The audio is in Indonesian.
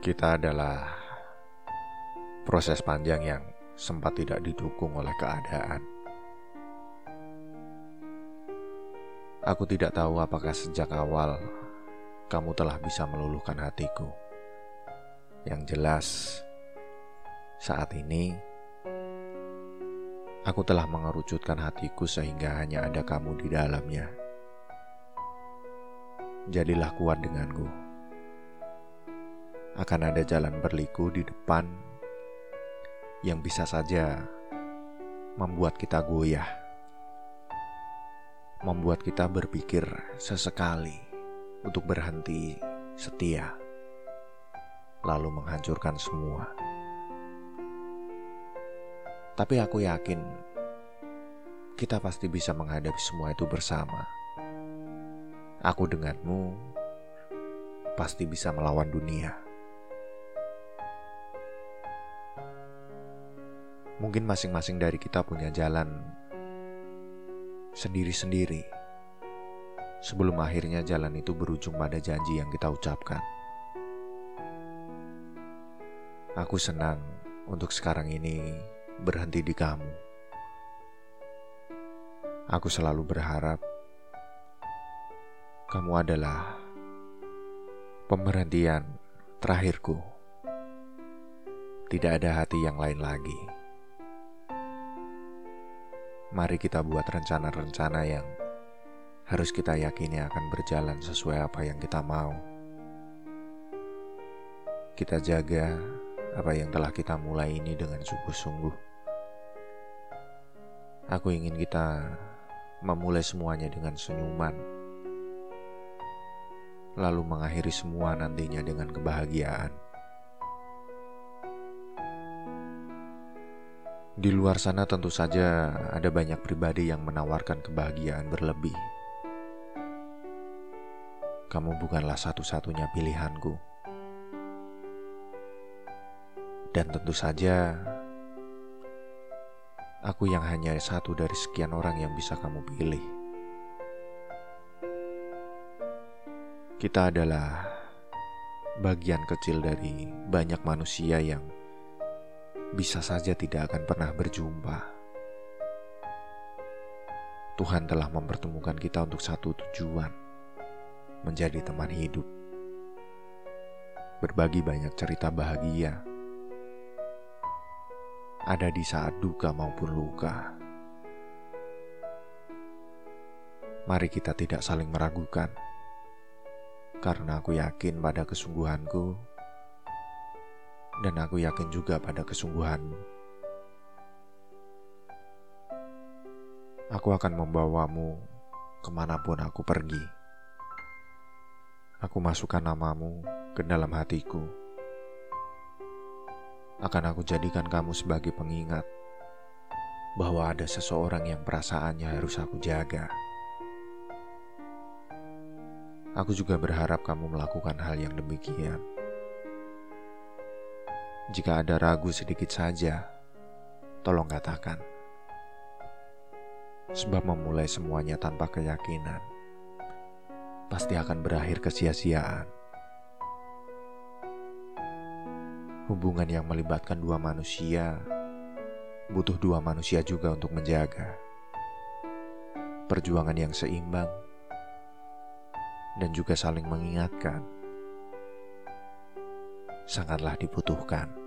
Kita adalah proses panjang yang sempat tidak didukung oleh keadaan. Aku tidak tahu apakah sejak awal kamu telah bisa meluluhkan hatiku. Yang jelas, saat ini aku telah mengerucutkan hatiku sehingga hanya ada kamu di dalamnya. Jadilah kuat denganku akan ada jalan berliku di depan yang bisa saja membuat kita goyah, membuat kita berpikir sesekali untuk berhenti setia, lalu menghancurkan semua. Tapi aku yakin kita pasti bisa menghadapi semua itu bersama. Aku denganmu pasti bisa melawan dunia. Mungkin masing-masing dari kita punya jalan sendiri-sendiri. Sebelum akhirnya jalan itu berujung pada janji yang kita ucapkan. Aku senang untuk sekarang ini berhenti di kamu. Aku selalu berharap kamu adalah pemberhentian terakhirku. Tidak ada hati yang lain lagi mari kita buat rencana-rencana yang harus kita yakini akan berjalan sesuai apa yang kita mau. Kita jaga apa yang telah kita mulai ini dengan sungguh-sungguh. Aku ingin kita memulai semuanya dengan senyuman, lalu mengakhiri semua nantinya dengan kebahagiaan. Di luar sana tentu saja ada banyak pribadi yang menawarkan kebahagiaan berlebih. Kamu bukanlah satu-satunya pilihanku. Dan tentu saja aku yang hanya satu dari sekian orang yang bisa kamu pilih. Kita adalah bagian kecil dari banyak manusia yang bisa saja tidak akan pernah berjumpa. Tuhan telah mempertemukan kita untuk satu tujuan, menjadi teman hidup, berbagi banyak cerita bahagia, ada di saat duka maupun luka. Mari kita tidak saling meragukan, karena aku yakin pada kesungguhanku dan aku yakin juga pada kesungguhanmu. Aku akan membawamu ke mana pun aku pergi. Aku masukkan namamu ke dalam hatiku. Akan aku jadikan kamu sebagai pengingat bahwa ada seseorang yang perasaannya harus aku jaga. Aku juga berharap kamu melakukan hal yang demikian. Jika ada ragu sedikit saja, tolong katakan. Sebab memulai semuanya tanpa keyakinan pasti akan berakhir kesia-siaan. Hubungan yang melibatkan dua manusia butuh dua manusia juga untuk menjaga. Perjuangan yang seimbang dan juga saling mengingatkan sangatlah dibutuhkan.